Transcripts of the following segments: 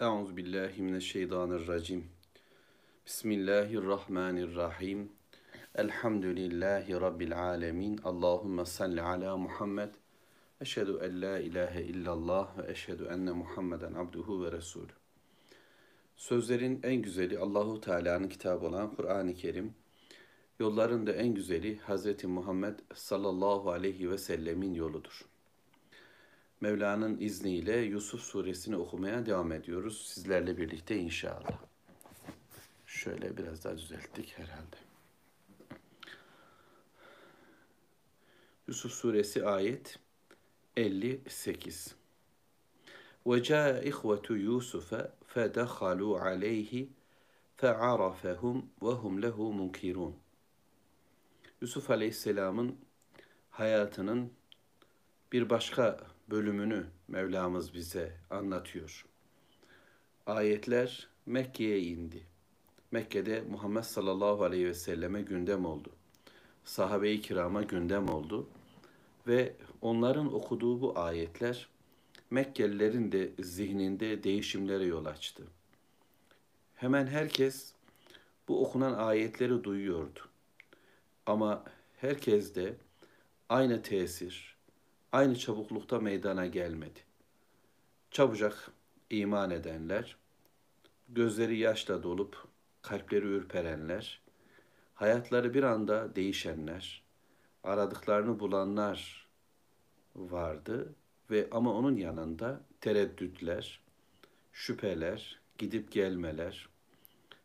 Euzu billahi mineşşeytanirracim. Bismillahirrahmanirrahim. Elhamdülillahi rabbil alamin. Allahumme salli ala Muhammed. Eşhedü en la ilahe illallah ve eşhedü enne Muhammeden abduhu ve resulü. Sözlerin en güzeli Allahu Teala'nın kitabı olan Kur'an-ı Kerim. Yolların da en güzeli Hz. Muhammed sallallahu aleyhi ve sellemin yoludur. Mevla'nın izniyle Yusuf suresini okumaya devam ediyoruz. Sizlerle birlikte inşallah. Şöyle biraz daha düzelttik herhalde. Yusuf suresi ayet 58. وَجَاءَ إِخْوَةُ يُوسُفَ فَدَخَلُوا عَلَيْهِ فَعَرَفَهُمْ وَهُمْ لَهُ مُنْكِرُونَ Yusuf Aleyhisselam'ın hayatının bir başka bölümünü Mevlamız bize anlatıyor. Ayetler Mekke'ye indi. Mekke'de Muhammed sallallahu aleyhi ve selleme gündem oldu. Sahabe-i kirama gündem oldu. Ve onların okuduğu bu ayetler Mekkelilerin de zihninde değişimlere yol açtı. Hemen herkes bu okunan ayetleri duyuyordu. Ama herkes de aynı tesir, aynı çabuklukta meydana gelmedi. Çabucak iman edenler, gözleri yaşla dolup kalpleri ürperenler, hayatları bir anda değişenler, aradıklarını bulanlar vardı ve ama onun yanında tereddütler, şüpheler, gidip gelmeler,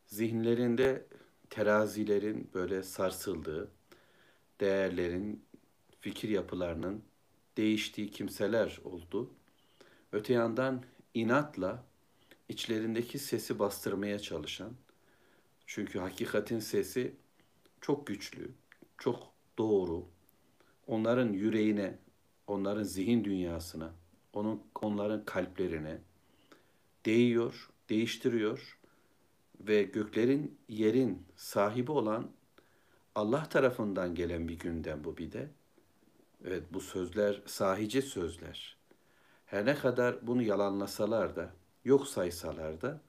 zihinlerinde terazilerin böyle sarsıldığı, değerlerin, fikir yapılarının değiştiği kimseler oldu. Öte yandan inatla içlerindeki sesi bastırmaya çalışan, çünkü hakikatin sesi çok güçlü, çok doğru, onların yüreğine, onların zihin dünyasına, onun onların kalplerine değiyor, değiştiriyor ve göklerin, yerin sahibi olan Allah tarafından gelen bir gündem bu bir de. Evet bu sözler sahici sözler. Her ne kadar bunu yalanlasalar da, yok saysalar da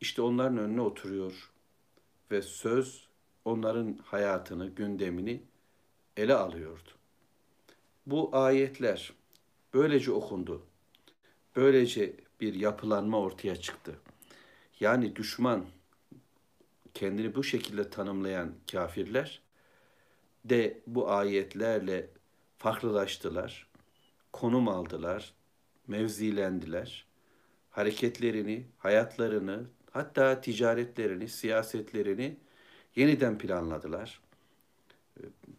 işte onların önüne oturuyor ve söz onların hayatını, gündemini ele alıyordu. Bu ayetler böylece okundu. Böylece bir yapılanma ortaya çıktı. Yani düşman kendini bu şekilde tanımlayan kafirler de bu ayetlerle farklılaştılar, konum aldılar, mevzilendiler. Hareketlerini, hayatlarını, hatta ticaretlerini, siyasetlerini yeniden planladılar.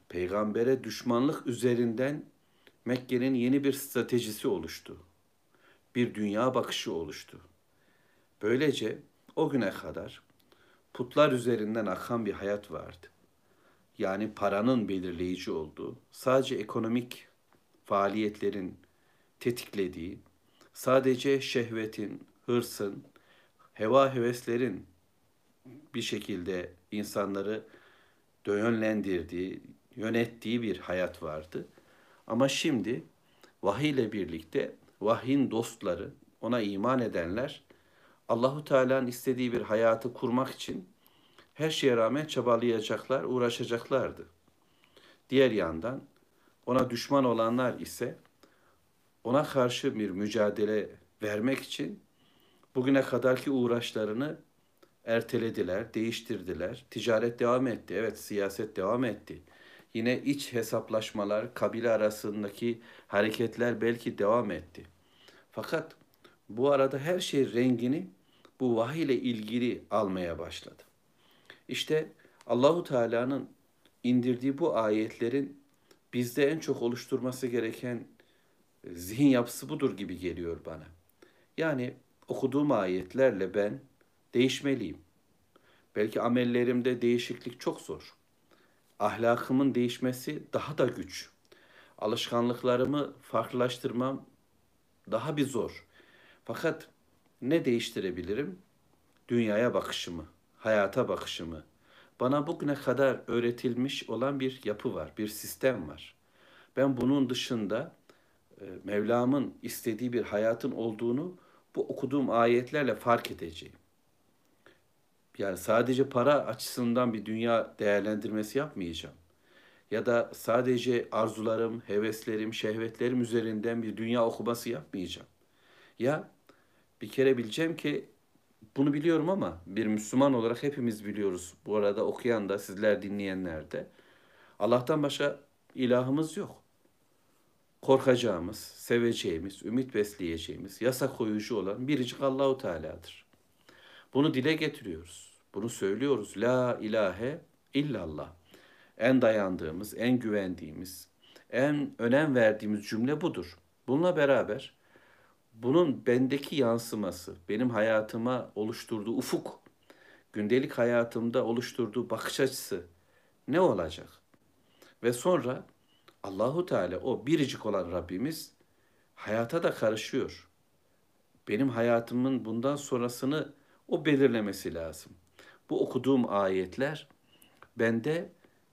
Peygambere düşmanlık üzerinden Mekke'nin yeni bir stratejisi oluştu. Bir dünya bakışı oluştu. Böylece o güne kadar putlar üzerinden akan bir hayat vardı yani paranın belirleyici olduğu, sadece ekonomik faaliyetlerin tetiklediği, sadece şehvetin, hırsın, heva heveslerin bir şekilde insanları yönlendirdiği, yönettiği bir hayat vardı. Ama şimdi vahiy ile birlikte vahyin dostları, ona iman edenler Allahu Teala'nın istediği bir hayatı kurmak için her şeye rağmen çabalayacaklar, uğraşacaklardı. Diğer yandan ona düşman olanlar ise ona karşı bir mücadele vermek için bugüne kadarki uğraşlarını ertelediler, değiştirdiler. Ticaret devam etti, evet siyaset devam etti. Yine iç hesaplaşmalar, kabile arasındaki hareketler belki devam etti. Fakat bu arada her şey rengini bu vahiy ile ilgili almaya başladı. İşte Allahu Teala'nın indirdiği bu ayetlerin bizde en çok oluşturması gereken e, zihin yapısı budur gibi geliyor bana. Yani okuduğum ayetlerle ben değişmeliyim. Belki amellerimde değişiklik çok zor. Ahlakımın değişmesi daha da güç. Alışkanlıklarımı farklılaştırmam daha bir zor. Fakat ne değiştirebilirim? Dünyaya bakışımı hayata bakışımı, bana bugüne kadar öğretilmiş olan bir yapı var, bir sistem var. Ben bunun dışında e, Mevlam'ın istediği bir hayatın olduğunu bu okuduğum ayetlerle fark edeceğim. Yani sadece para açısından bir dünya değerlendirmesi yapmayacağım. Ya da sadece arzularım, heveslerim, şehvetlerim üzerinden bir dünya okuması yapmayacağım. Ya bir kere bileceğim ki bunu biliyorum ama bir Müslüman olarak hepimiz biliyoruz. Bu arada okuyan da sizler dinleyenler de. Allah'tan başka ilahımız yok. Korkacağımız, seveceğimiz, ümit besleyeceğimiz, yasa koyucu olan biricik Allahu Teala'dır. Bunu dile getiriyoruz. Bunu söylüyoruz. La ilahe illallah. En dayandığımız, en güvendiğimiz, en önem verdiğimiz cümle budur. Bununla beraber bunun bendeki yansıması, benim hayatıma oluşturduğu ufuk, gündelik hayatımda oluşturduğu bakış açısı ne olacak? Ve sonra Allahu Teala o biricik olan Rabbimiz hayata da karışıyor. Benim hayatımın bundan sonrasını o belirlemesi lazım. Bu okuduğum ayetler bende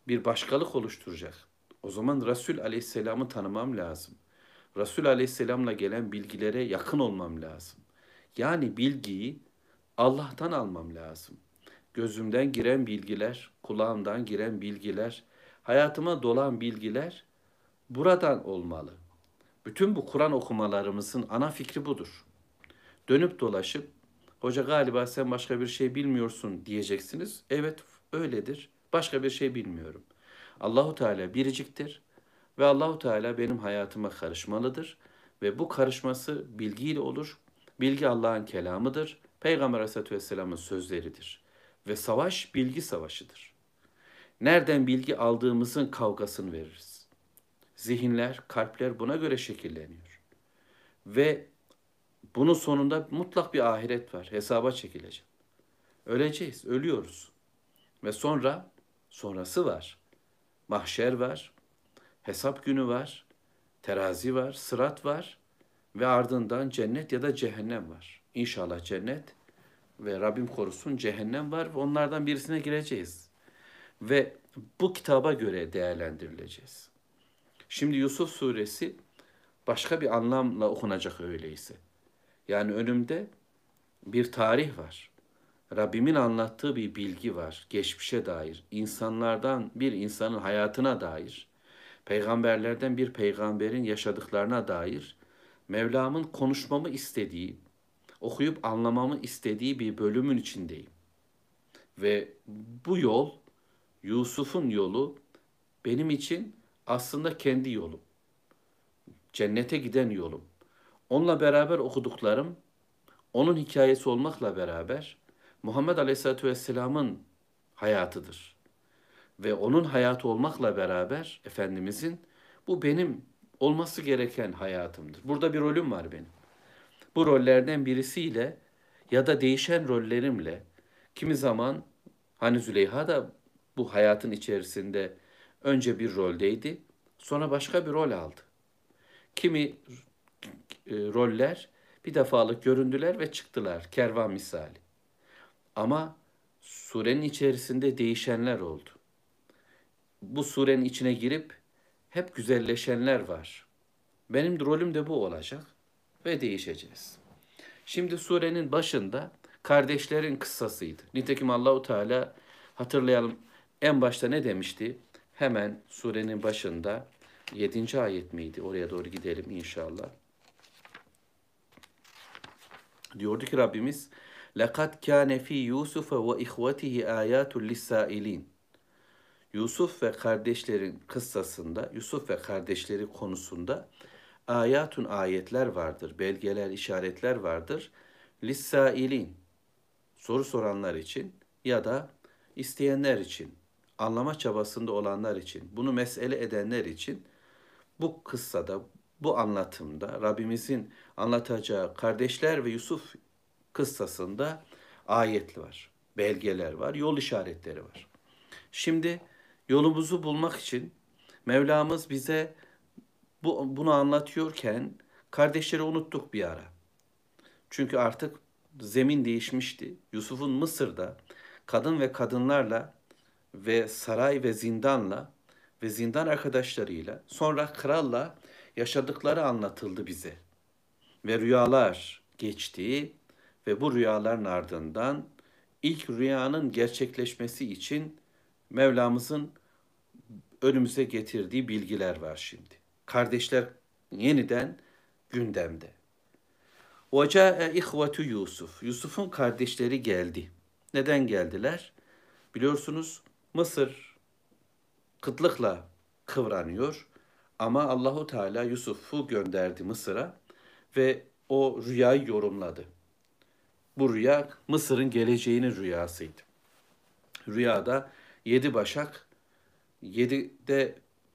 bir başkalık oluşturacak. O zaman Resul Aleyhisselam'ı tanımam lazım. Resul Aleyhisselam'la gelen bilgilere yakın olmam lazım. Yani bilgiyi Allah'tan almam lazım. Gözümden giren bilgiler, kulağımdan giren bilgiler, hayatıma dolan bilgiler buradan olmalı. Bütün bu Kur'an okumalarımızın ana fikri budur. Dönüp dolaşıp hoca galiba sen başka bir şey bilmiyorsun diyeceksiniz. Evet öyledir. Başka bir şey bilmiyorum. Allahu Teala biriciktir ve Allahu Teala benim hayatıma karışmalıdır ve bu karışması bilgiyle olur. Bilgi Allah'ın kelamıdır. Peygamber Aleyhisselatü Vesselam'ın sözleridir. Ve savaş bilgi savaşıdır. Nereden bilgi aldığımızın kavgasını veririz. Zihinler, kalpler buna göre şekilleniyor. Ve bunun sonunda mutlak bir ahiret var. Hesaba çekileceğim. Öleceğiz, ölüyoruz. Ve sonra sonrası var. Mahşer var, hesap günü var, terazi var, sırat var ve ardından cennet ya da cehennem var. İnşallah cennet ve Rabbim korusun cehennem var ve onlardan birisine gireceğiz. Ve bu kitaba göre değerlendirileceğiz. Şimdi Yusuf suresi başka bir anlamla okunacak öyleyse. Yani önümde bir tarih var. Rabbimin anlattığı bir bilgi var. Geçmişe dair, insanlardan bir insanın hayatına dair, peygamberlerden bir peygamberin yaşadıklarına dair Mevlam'ın konuşmamı istediği, okuyup anlamamı istediği bir bölümün içindeyim. Ve bu yol, Yusuf'un yolu benim için aslında kendi yolum. Cennete giden yolum. Onunla beraber okuduklarım, onun hikayesi olmakla beraber Muhammed Aleyhisselatü Vesselam'ın hayatıdır. Ve onun hayatı olmakla beraber Efendimizin bu benim olması gereken hayatımdır. Burada bir rolüm var benim. Bu rollerden birisiyle ya da değişen rollerimle kimi zaman hani Züleyha da bu hayatın içerisinde önce bir roldeydi, sonra başka bir rol aldı. Kimi e, roller bir defalık göründüler ve çıktılar kervan misali. Ama surenin içerisinde değişenler oldu Bu surenin içine girip hep güzelleşenler var. Benim rolüm de bu olacak ve değişeceğiz. Şimdi surenin başında kardeşlerin kıssasıydı. Nitekim Allahu Teala hatırlayalım en başta ne demişti? Hemen surenin başında 7. ayet miydi? Oraya doğru gidelim inşallah. Diyordu ki Rabbimiz لَقَدْ كَانَ ف۪ي يُوسُفَ وَاِخْوَتِهِ آيَاتٌ لِلسَّائِلِينَ Yusuf ve kardeşlerin kıssasında, Yusuf ve kardeşleri konusunda ayatun ayetler vardır, belgeler, işaretler vardır. Lissailin, soru soranlar için ya da isteyenler için, anlama çabasında olanlar için, bunu mesele edenler için bu kıssada, bu anlatımda Rabbimizin anlatacağı kardeşler ve Yusuf kıssasında ayet var, belgeler var, yol işaretleri var. Şimdi yolumuzu bulmak için Mevlamız bize bu, bunu anlatıyorken kardeşleri unuttuk bir ara. Çünkü artık zemin değişmişti. Yusuf'un Mısır'da kadın ve kadınlarla ve saray ve zindanla ve zindan arkadaşlarıyla sonra kralla yaşadıkları anlatıldı bize. Ve rüyalar, geçti ve bu rüyaların ardından ilk rüyanın gerçekleşmesi için Mevlamızın önümüze getirdiği bilgiler var şimdi. Kardeşler yeniden gündemde. Ocae ihvetu Yusuf. Yusuf'un kardeşleri geldi. Neden geldiler? Biliyorsunuz Mısır kıtlıkla kıvranıyor ama Allahu Teala Yusuf'u gönderdi Mısır'a ve o rüyayı yorumladı. Bu rüya Mısır'ın geleceğinin rüyasıydı. Rüyada yedi başak, yedi de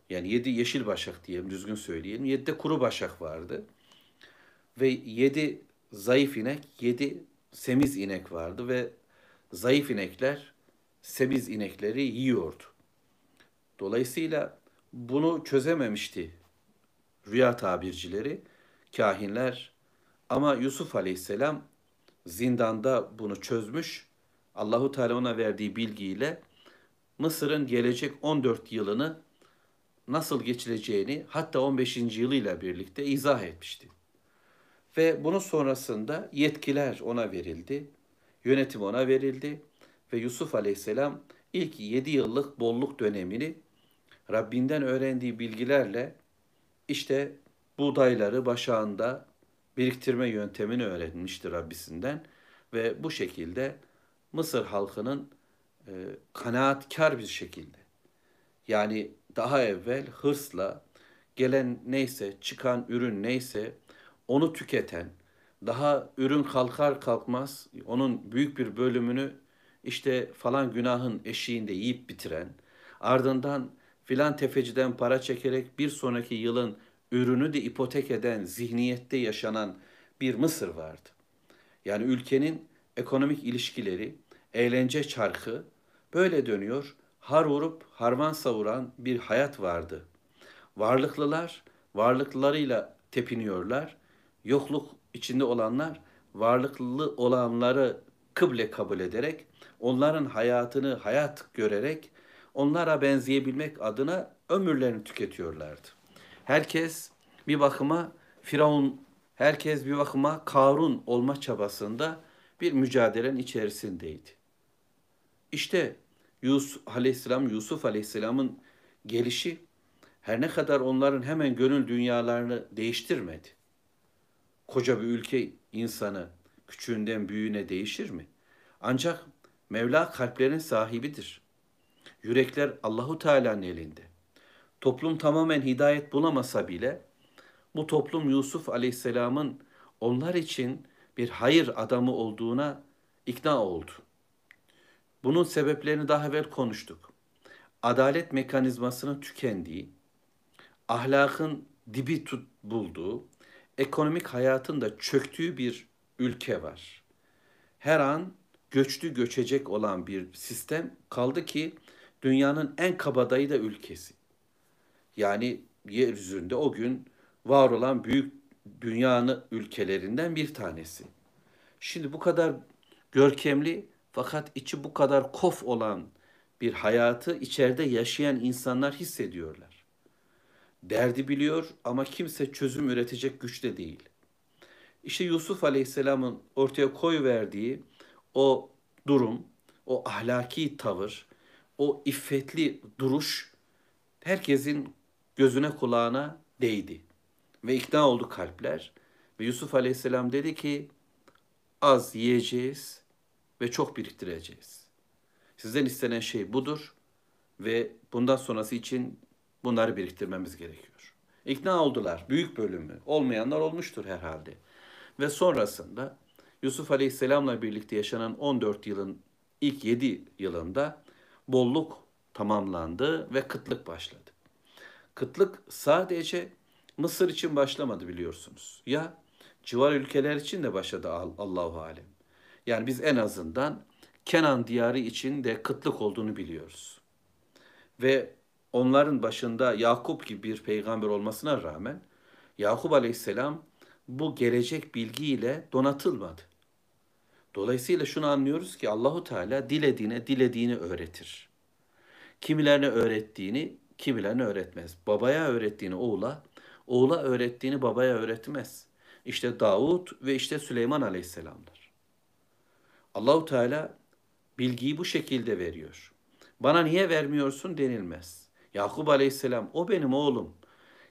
yani yedi yeşil başak diyelim düzgün söyleyelim. Yedi de kuru başak vardı. Ve yedi zayıf inek, yedi semiz inek vardı ve zayıf inekler semiz inekleri yiyordu. Dolayısıyla bunu çözememişti rüya tabircileri, kahinler ama Yusuf Aleyhisselam zindanda bunu çözmüş. Allahu Teala ona verdiği bilgiyle Mısır'ın gelecek 14 yılını nasıl geçileceğini hatta 15. yılıyla birlikte izah etmişti. Ve bunun sonrasında yetkiler ona verildi. Yönetim ona verildi ve Yusuf Aleyhisselam ilk 7 yıllık bolluk dönemini Rabbinden öğrendiği bilgilerle işte buğdayları başağında biriktirme yöntemini öğrenmiştir Rabbisinden ve bu şekilde Mısır halkının e, kanaatkar bir şekilde yani daha evvel hırsla gelen neyse çıkan ürün neyse onu tüketen daha ürün kalkar kalkmaz onun büyük bir bölümünü işte falan günahın eşiğinde yiyip bitiren ardından filan tefeciden para çekerek bir sonraki yılın ürünü de ipotek eden zihniyette yaşanan bir Mısır vardı. Yani ülkenin ekonomik ilişkileri, eğlence çarkı böyle dönüyor. Har vurup harman savuran bir hayat vardı. Varlıklılar varlıklarıyla tepiniyorlar. Yokluk içinde olanlar varlıklı olanları kıble kabul ederek onların hayatını hayat görerek onlara benzeyebilmek adına ömürlerini tüketiyorlardı. Herkes bir bakıma Firavun, herkes bir bakıma Karun olma çabasında bir mücadelenin içerisindeydi. İşte Yusuf Aleyhisselam, Yusuf Aleyhisselam'ın gelişi her ne kadar onların hemen gönül dünyalarını değiştirmedi. Koca bir ülke insanı küçüğünden büyüğüne değişir mi? Ancak Mevla kalplerin sahibidir. Yürekler Allahu Teala'nın elinde. Toplum tamamen hidayet bulamasa bile bu toplum Yusuf Aleyhisselam'ın onlar için bir hayır adamı olduğuna ikna oldu. Bunun sebeplerini daha evvel konuştuk. Adalet mekanizmasının tükendiği, ahlakın dibi tut bulduğu, ekonomik hayatın da çöktüğü bir ülke var. Her an göçlü göçecek olan bir sistem kaldı ki dünyanın en kabadayı da ülkesi. Yani yeryüzünde o gün var olan büyük dünyanın ülkelerinden bir tanesi. Şimdi bu kadar görkemli fakat içi bu kadar kof olan bir hayatı içeride yaşayan insanlar hissediyorlar. Derdi biliyor ama kimse çözüm üretecek güçte değil. İşte Yusuf Aleyhisselam'ın ortaya koy verdiği o durum, o ahlaki tavır, o iffetli duruş herkesin gözüne kulağına değdi. Ve ikna oldu kalpler. Ve Yusuf Aleyhisselam dedi ki az yiyeceğiz ve çok biriktireceğiz. Sizden istenen şey budur ve bundan sonrası için bunları biriktirmemiz gerekiyor. İkna oldular. Büyük bölümü. Olmayanlar olmuştur herhalde. Ve sonrasında Yusuf Aleyhisselam'la birlikte yaşanan 14 yılın ilk 7 yılında bolluk tamamlandı ve kıtlık başladı. Kıtlık sadece Mısır için başlamadı biliyorsunuz. Ya civar ülkeler için de başladı Allahu alem. Yani biz en azından Kenan diyarı için de kıtlık olduğunu biliyoruz. Ve onların başında Yakup gibi bir peygamber olmasına rağmen Yakup Aleyhisselam bu gelecek bilgiyle donatılmadı. Dolayısıyla şunu anlıyoruz ki Allahu Teala dilediğine dilediğini öğretir. Kimilerine öğrettiğini kimilerine öğretmez. Babaya öğrettiğini oğula, oğula öğrettiğini babaya öğretmez. işte Davud ve işte Süleyman Aleyhisselamlar. Allahu Teala bilgiyi bu şekilde veriyor. Bana niye vermiyorsun denilmez. Yakup Aleyhisselam o benim oğlum.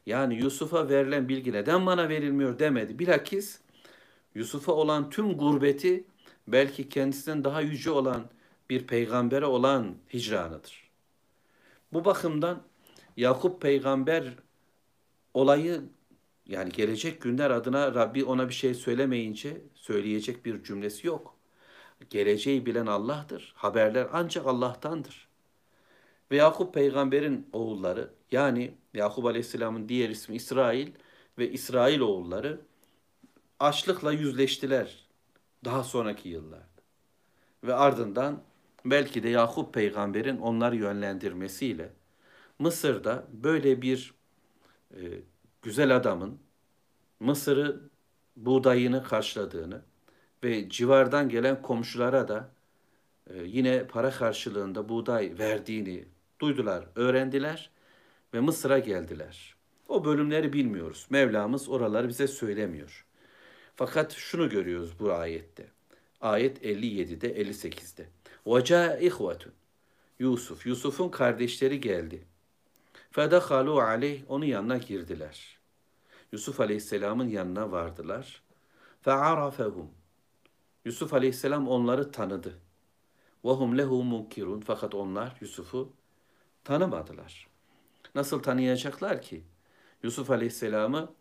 Yani Yusuf'a verilen bilgi neden bana verilmiyor demedi. Bilakis Yusuf'a olan tüm gurbeti belki kendisinden daha yüce olan bir peygambere olan hicranıdır. Bu bakımdan Yakup peygamber olayı yani gelecek günler adına Rabbi ona bir şey söylemeyince söyleyecek bir cümlesi yok. Geleceği bilen Allah'tır. Haberler ancak Allah'tandır. Ve Yakup peygamberin oğulları yani Yakup aleyhisselamın diğer ismi İsrail ve İsrail oğulları açlıkla yüzleştiler daha sonraki yıllarda. Ve ardından belki de Yakup peygamberin onları yönlendirmesiyle Mısır'da böyle bir e, güzel adamın Mısır'ı buğdayını karşıladığını ve civardan gelen komşulara da e, yine para karşılığında buğday verdiğini duydular, öğrendiler ve Mısır'a geldiler. O bölümleri bilmiyoruz. Mevlamız oraları bize söylemiyor. Fakat şunu görüyoruz bu ayette. Ayet 57'de 58'de. Vaca ihvetun. Yusuf. Yusuf'un kardeşleri geldi. Fedakalu aleyh. Onun yanına girdiler. Yusuf Aleyhisselam'ın yanına vardılar. Fe'arafehum. Yusuf Aleyhisselam onları tanıdı. Hum lehu munkirun. Fakat onlar Yusuf'u tanımadılar. Nasıl tanıyacaklar ki? Yusuf Aleyhisselam'ı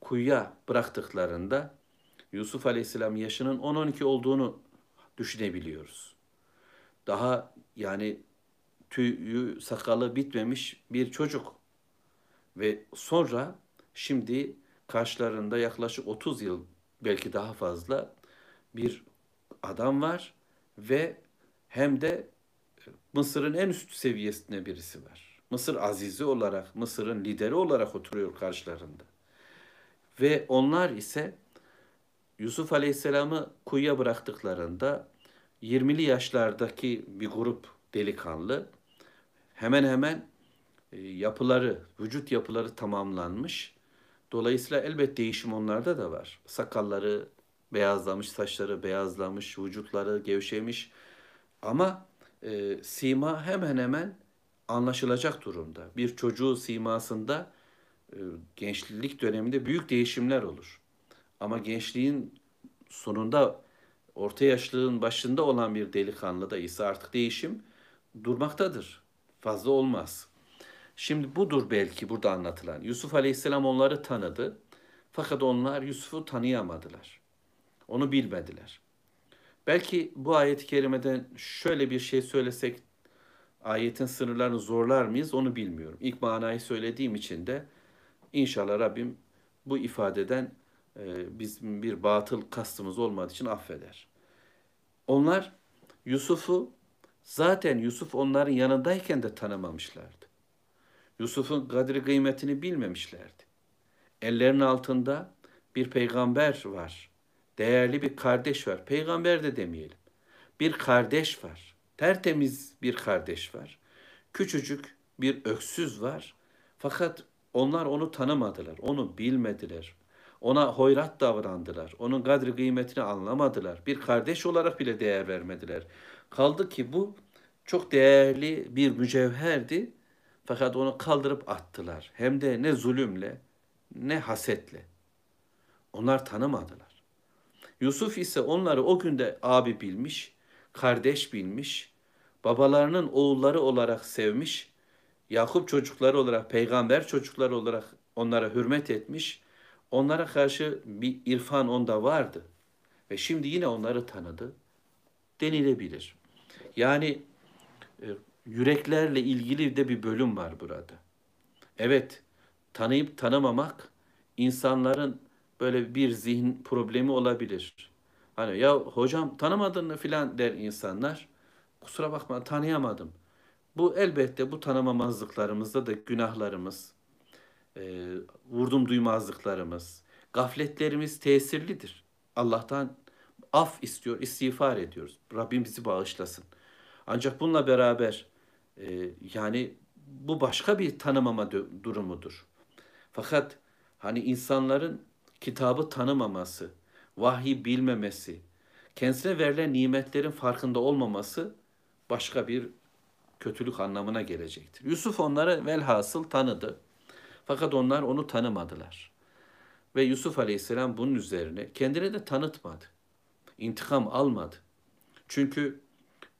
kuyuya bıraktıklarında Yusuf Aleyhisselam yaşının 10-12 olduğunu düşünebiliyoruz. Daha yani tüyü sakalı bitmemiş bir çocuk. Ve sonra şimdi karşılarında yaklaşık 30 yıl belki daha fazla bir adam var ve hem de Mısır'ın en üst seviyesinde birisi var. Mısır azizi olarak, Mısır'ın lideri olarak oturuyor karşılarında. Ve onlar ise Yusuf Aleyhisselam'ı kuyuya bıraktıklarında 20'li yaşlardaki bir grup delikanlı hemen hemen e, yapıları, vücut yapıları tamamlanmış. Dolayısıyla elbet değişim onlarda da var. Sakalları beyazlamış, saçları beyazlamış, vücutları gevşemiş. Ama e, sima hemen hemen anlaşılacak durumda. Bir çocuğu simasında e, gençlik döneminde büyük değişimler olur. Ama gençliğin sonunda orta yaşlılığın başında olan bir delikanlı da ise artık değişim durmaktadır. Fazla olmaz. Şimdi budur belki burada anlatılan. Yusuf Aleyhisselam onları tanıdı. Fakat onlar Yusuf'u tanıyamadılar. Onu bilmediler. Belki bu ayet-i kerimeden şöyle bir şey söylesek ayetin sınırlarını zorlar mıyız onu bilmiyorum. İlk manayı söylediğim için de inşallah Rabbim bu ifadeden e, bizim bir batıl kastımız olmadığı için affeder. Onlar Yusuf'u zaten Yusuf onların yanındayken de tanımamışlardı. Yusuf'un kadri kıymetini bilmemişlerdi. Ellerinin altında bir peygamber var. Değerli bir kardeş var. Peygamber de demeyelim. Bir kardeş var. Tertemiz bir kardeş var. Küçücük bir öksüz var. Fakat onlar onu tanımadılar, onu bilmediler. Ona hoyrat davrandılar. Onun kadri kıymetini anlamadılar. Bir kardeş olarak bile değer vermediler. Kaldı ki bu çok değerli bir mücevherdi. Fakat onu kaldırıp attılar. Hem de ne zulümle ne hasetle. Onlar tanımadılar. Yusuf ise onları o günde abi bilmiş, kardeş bilmiş, babalarının oğulları olarak sevmiş, Yakup çocukları olarak, peygamber çocukları olarak onlara hürmet etmiş, onlara karşı bir irfan onda vardı. Ve şimdi yine onları tanıdı denilebilir. Yani e, yüreklerle ilgili de bir bölüm var burada. Evet, tanıyıp tanımamak insanların böyle bir zihin problemi olabilir. Hani ya hocam tanımadın mı filan der insanlar. Kusura bakma tanıyamadım. Bu elbette bu tanımamazlıklarımızda da günahlarımız, e, vurdum duymazlıklarımız, gafletlerimiz tesirlidir. Allah'tan af istiyor, istiğfar ediyoruz. Rabbim bizi bağışlasın. Ancak bununla beraber e, yani bu başka bir tanımama durumudur. Fakat hani insanların kitabı tanımaması, vahyi bilmemesi, kendisine verilen nimetlerin farkında olmaması başka bir kötülük anlamına gelecektir. Yusuf onları velhasıl tanıdı. Fakat onlar onu tanımadılar. Ve Yusuf Aleyhisselam bunun üzerine kendini de tanıtmadı. İntikam almadı. Çünkü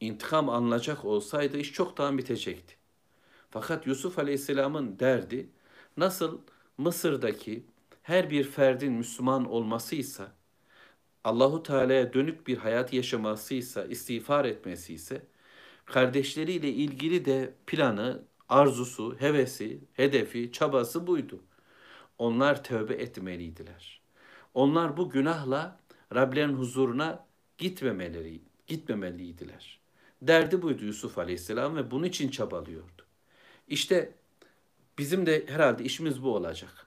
intikam alınacak olsaydı iş çoktan bitecekti. Fakat Yusuf Aleyhisselam'ın derdi nasıl Mısır'daki her bir ferdin Müslüman olmasıysa, Allahu Teala'ya dönük bir hayat yaşamasıysa, istiğfar etmesiyse, kardeşleriyle ilgili de planı, arzusu, hevesi, hedefi, çabası buydu. Onlar tövbe etmeliydiler. Onlar bu günahla Rablerin huzuruna gitmemeleri, gitmemeliydiler. Derdi buydu Yusuf Aleyhisselam ve bunun için çabalıyordu. İşte bizim de herhalde işimiz bu olacak.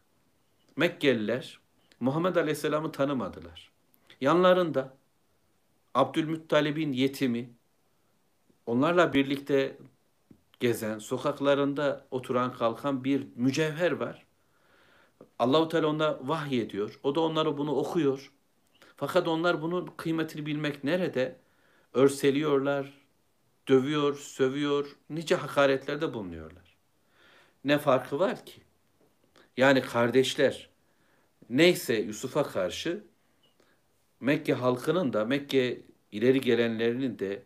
Mekkeliler Muhammed Aleyhisselam'ı tanımadılar. Yanlarında Abdülmuttalib'in yetimi, onlarla birlikte gezen, sokaklarında oturan kalkan bir mücevher var. Allahu Teala ona vahiy ediyor. O da onlara bunu okuyor. Fakat onlar bunun kıymetini bilmek nerede? Örseliyorlar, dövüyor, sövüyor, nice hakaretlerde bulunuyorlar. Ne farkı var ki? Yani kardeşler neyse Yusuf'a karşı Mekke halkının da Mekke ileri gelenlerinin de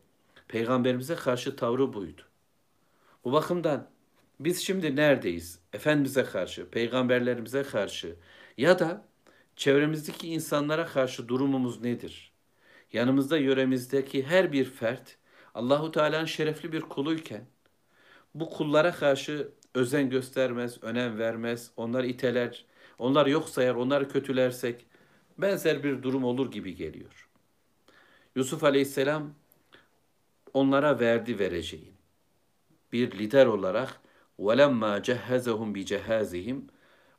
peygamberimize karşı tavrı buydu. Bu bakımdan biz şimdi neredeyiz? Efendimiz'e karşı, peygamberlerimize karşı ya da çevremizdeki insanlara karşı durumumuz nedir? Yanımızda yöremizdeki her bir fert Allahu Teala'nın şerefli bir kuluyken bu kullara karşı özen göstermez, önem vermez, onları iteler, onlar yok sayar, onları kötülersek benzer bir durum olur gibi geliyor. Yusuf Aleyhisselam onlara verdi vereceğin. Bir lider olarak وَلَمَّا جَهَّزَهُمْ بِجَهَازِهِمْ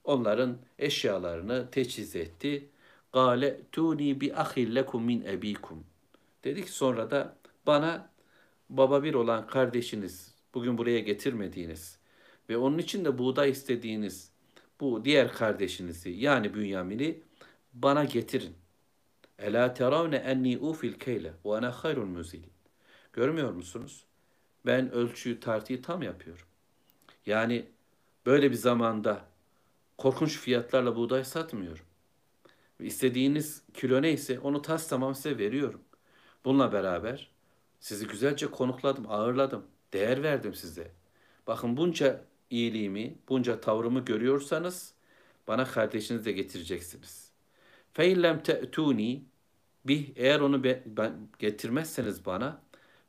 Onların eşyalarını teçhiz etti. Gale tuni bi ahil lekum min ebikum. Dedik sonra da bana baba bir olan kardeşiniz bugün buraya getirmediğiniz ve onun için de buğday istediğiniz bu diğer kardeşinizi yani Bünyamin'i bana getirin. Ela teravne enni ufil keyle ve ana hayrul muzil. Görmüyor musunuz? Ben ölçüyü tartıyı tam yapıyorum. Yani böyle bir zamanda korkunç fiyatlarla buğday satmıyorum. İstediğiniz kilo neyse onu tas tamam size veriyorum. Bununla beraber sizi güzelce konukladım, ağırladım, değer verdim size. Bakın bunca iyiliğimi, bunca tavrımı görüyorsanız bana kardeşinizi de getireceksiniz. Feillem te'tuni bih eğer onu be, ben, getirmezseniz bana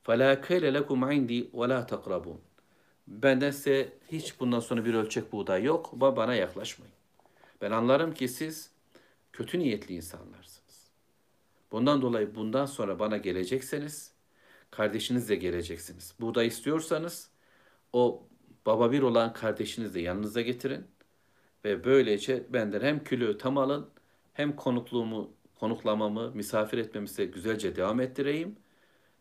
فَلَا كَيْلَ لَكُمْ عِنْدِي وَلَا تَقْرَبُونَ Benden size hiç bundan sonra bir ölçek buğday yok. Bana yaklaşmayın. Ben anlarım ki siz kötü niyetli insanlarsınız. Bundan dolayı bundan sonra bana gelecekseniz kardeşinizle geleceksiniz. Buğday istiyorsanız o baba bir olan kardeşinizi de yanınıza getirin ve böylece benden hem kilo tam alın hem konukluğumu, konuklamamı, misafir etmemi size güzelce devam ettireyim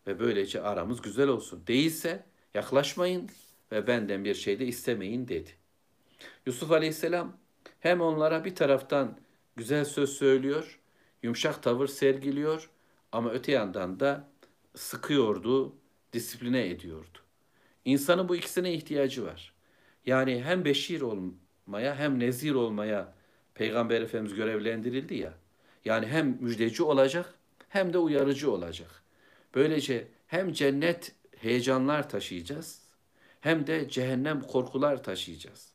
ve böylece aramız güzel olsun. Değilse yaklaşmayın ve benden bir şey de istemeyin dedi. Yusuf Aleyhisselam hem onlara bir taraftan güzel söz söylüyor, yumuşak tavır sergiliyor ama öte yandan da sıkıyordu, disipline ediyordu. İnsanın bu ikisine ihtiyacı var. Yani hem beşir olmaya hem nezir olmaya Peygamber Efendimiz görevlendirildi ya. Yani hem müjdeci olacak hem de uyarıcı olacak. Böylece hem cennet heyecanlar taşıyacağız hem de cehennem korkular taşıyacağız.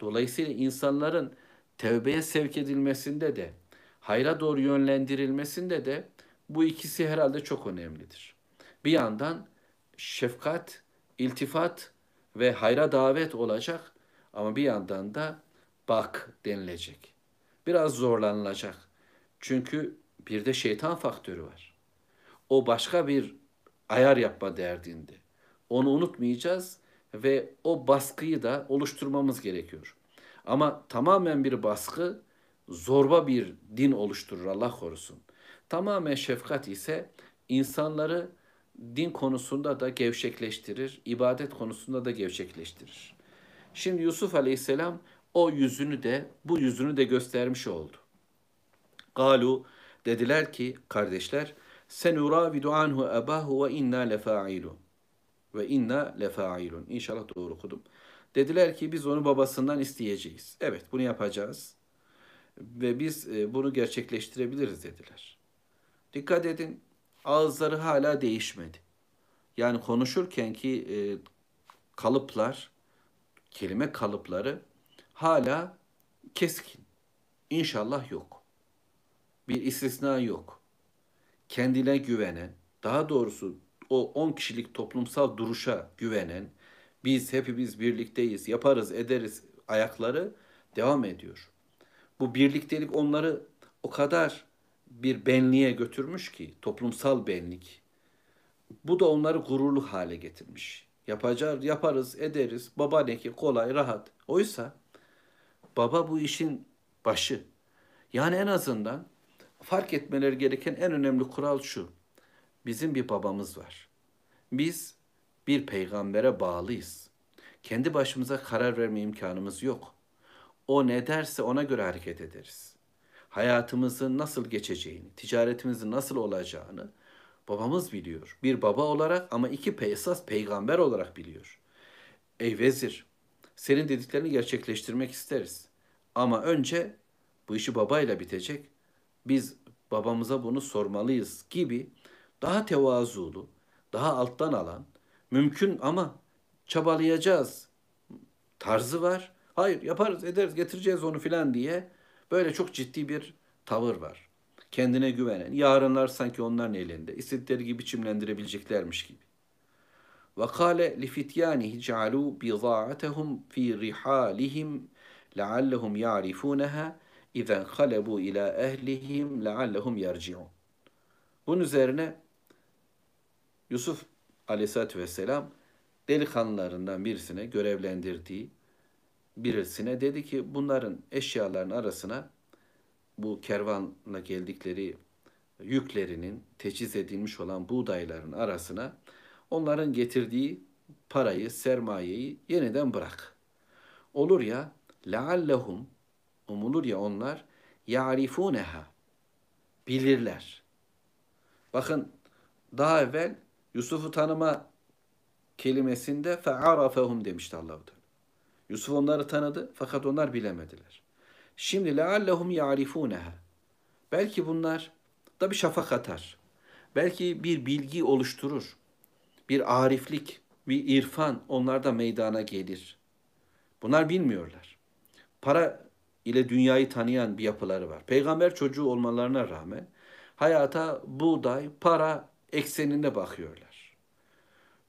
Dolayısıyla insanların tevbeye sevk edilmesinde de hayra doğru yönlendirilmesinde de bu ikisi herhalde çok önemlidir. Bir yandan şefkat, iltifat ve hayra davet olacak ama bir yandan da bak denilecek. Biraz zorlanılacak. Çünkü bir de şeytan faktörü var. O başka bir ayar yapma derdinde. Onu unutmayacağız ve o baskıyı da oluşturmamız gerekiyor. Ama tamamen bir baskı zorba bir din oluşturur Allah korusun. Tamamen şefkat ise insanları din konusunda da gevşekleştirir, ibadet konusunda da gevşekleştirir. Şimdi Yusuf Aleyhisselam o yüzünü de bu yüzünü de göstermiş oldu. Galu dediler ki kardeşler senuravidu anhu abahu ve inna lefailun. Ve inna lefailun. İnşallah doğru okudum. Dediler ki biz onu babasından isteyeceğiz. Evet bunu yapacağız. Ve biz e, bunu gerçekleştirebiliriz dediler. Dikkat edin ağızları hala değişmedi. Yani konuşurken ki e, kalıplar, kelime kalıpları hala keskin. İnşallah yok. Bir istisna yok. Kendine güvenen, daha doğrusu o 10 kişilik toplumsal duruşa güvenen, biz hepimiz birlikteyiz, yaparız, ederiz ayakları devam ediyor. Bu birliktelik onları o kadar bir benliğe götürmüş ki, toplumsal benlik. Bu da onları gururlu hale getirmiş. Yapacağız, yaparız, ederiz. Baba ne ki kolay, rahat. Oysa baba bu işin başı. Yani en azından fark etmeleri gereken en önemli kural şu. Bizim bir babamız var. Biz bir peygambere bağlıyız. Kendi başımıza karar verme imkanımız yok. O ne derse ona göre hareket ederiz. Hayatımızın nasıl geçeceğini, ticaretimizin nasıl olacağını babamız biliyor. Bir baba olarak ama iki esas peygamber olarak biliyor. Ey vezir, senin dediklerini gerçekleştirmek isteriz. Ama önce bu işi babayla bitecek. Biz babamıza bunu sormalıyız gibi daha tevazulu, daha alttan alan, mümkün ama çabalayacağız tarzı var. Hayır yaparız ederiz getireceğiz onu filan diye böyle çok ciddi bir tavır var. Kendine güvenen, yarınlar sanki onların elinde, istedikleri gibi biçimlendirebileceklermiş gibi. Li fityânihi cealû bidâ'atehum fî rihâlihim leallehum ya'rifûneha izen kalebu ila ehlihim leallehum yerci'un. Bunun üzerine Yusuf aleyhissalatü vesselam delikanlılarından birisine görevlendirdiği birisine dedi ki bunların eşyaların arasına bu kervanla geldikleri yüklerinin teçhiz edilmiş olan buğdayların arasına onların getirdiği parayı, sermayeyi yeniden bırak. Olur ya leallehum umulur ya onlar ya'rifuneha bilirler. Bakın daha evvel Yusuf'u tanıma kelimesinde fe'arafehum demişti Allahu Teala. Yusuf onları tanıdı fakat onlar bilemediler. Şimdi leallehum ya'rifuneha. Belki bunlar da bir şafak atar. Belki bir bilgi oluşturur. Bir ariflik, bir irfan onlarda meydana gelir. Bunlar bilmiyorlar. Para ile dünyayı tanıyan bir yapıları var. Peygamber çocuğu olmalarına rağmen hayata buğday, para ekseninde bakıyorlar.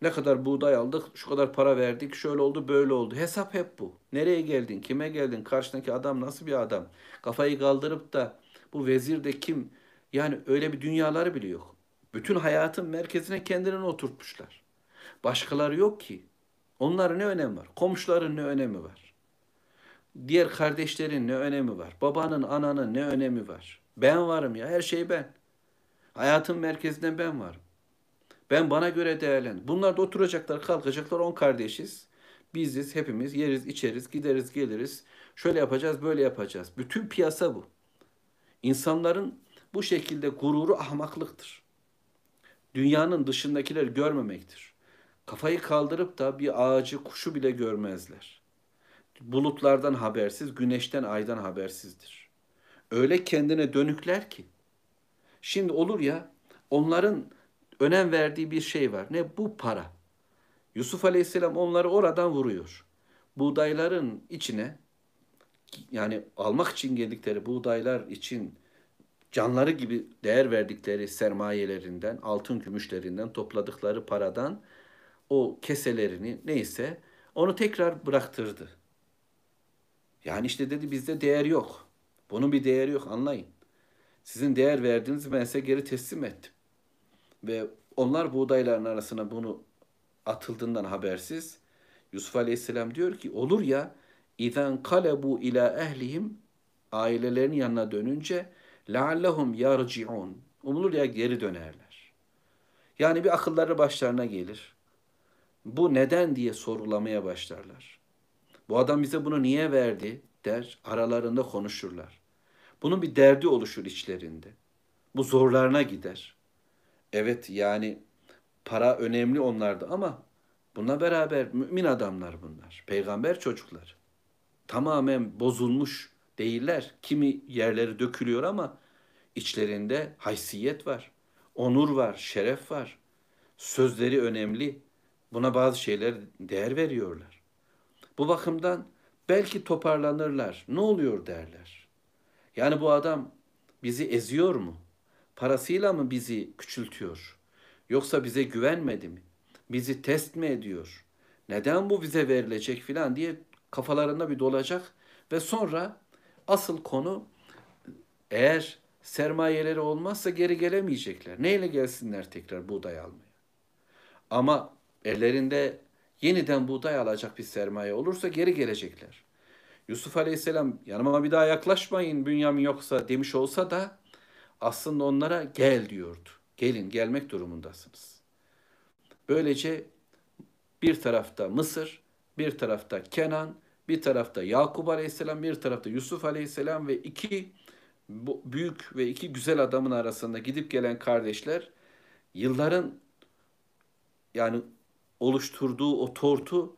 Ne kadar buğday aldık, şu kadar para verdik, şöyle oldu, böyle oldu. Hesap hep bu. Nereye geldin, kime geldin, karşındaki adam nasıl bir adam? Kafayı kaldırıp da bu vezir de kim? Yani öyle bir dünyaları bile yok. Bütün hayatın merkezine kendilerini oturtmuşlar. Başkaları yok ki. Onların ne önemi var? Komşuların ne önemi var? Diğer kardeşlerin ne önemi var? Babanın, ananın ne önemi var? Ben varım ya, her şey ben. Hayatın merkezinde ben varım. Ben bana göre değerlen. Bunlar da oturacaklar, kalkacaklar, on kardeşiz. Biziz, hepimiz yeriz, içeriz, gideriz, geliriz. Şöyle yapacağız, böyle yapacağız. Bütün piyasa bu. İnsanların bu şekilde gururu ahmaklıktır. Dünyanın dışındakileri görmemektir. Kafayı kaldırıp da bir ağacı, kuşu bile görmezler. Bulutlardan habersiz, güneşten, aydan habersizdir. Öyle kendine dönükler ki. Şimdi olur ya, onların önem verdiği bir şey var. Ne? Bu para. Yusuf Aleyhisselam onları oradan vuruyor. Buğdayların içine yani almak için geldikleri buğdaylar için canları gibi değer verdikleri sermayelerinden, altın gümüşlerinden topladıkları paradan o keselerini neyse onu tekrar bıraktırdı. Yani işte dedi bizde değer yok. Bunun bir değeri yok anlayın. Sizin değer verdiğinizi ben size geri teslim ettim. Ve onlar buğdayların arasına bunu atıldığından habersiz Yusuf Aleyhisselam diyor ki olur ya İzen kalebu ila ehlihim ailelerinin yanına dönünce leallehum yarciun umulur ya geri dönerler. Yani bir akılları başlarına gelir. Bu neden diye sorulamaya başlarlar. Bu adam bize bunu niye verdi der aralarında konuşurlar. Bunun bir derdi oluşur içlerinde. Bu zorlarına gider. Evet yani para önemli onlarda ama buna beraber mümin adamlar bunlar. Peygamber çocuklar. Tamamen bozulmuş değiller. Kimi yerleri dökülüyor ama içlerinde haysiyet var. Onur var, şeref var. Sözleri önemli. Buna bazı şeyler değer veriyorlar. Bu bakımdan belki toparlanırlar. Ne oluyor derler. Yani bu adam bizi eziyor mu? Parasıyla mı bizi küçültüyor? Yoksa bize güvenmedi mi? Bizi test mi ediyor? Neden bu bize verilecek filan diye kafalarında bir dolacak ve sonra asıl konu eğer sermayeleri olmazsa geri gelemeyecekler. Neyle gelsinler tekrar buğday almaya? Ama ellerinde yeniden buğday alacak bir sermaye olursa geri gelecekler. Yusuf Aleyhisselam yanıma bir daha yaklaşmayın Bünyamin yoksa demiş olsa da aslında onlara gel diyordu. Gelin gelmek durumundasınız. Böylece bir tarafta Mısır, bir tarafta Kenan, bir tarafta Yakup Aleyhisselam, bir tarafta Yusuf Aleyhisselam ve iki büyük ve iki güzel adamın arasında gidip gelen kardeşler yılların yani oluşturduğu o tortu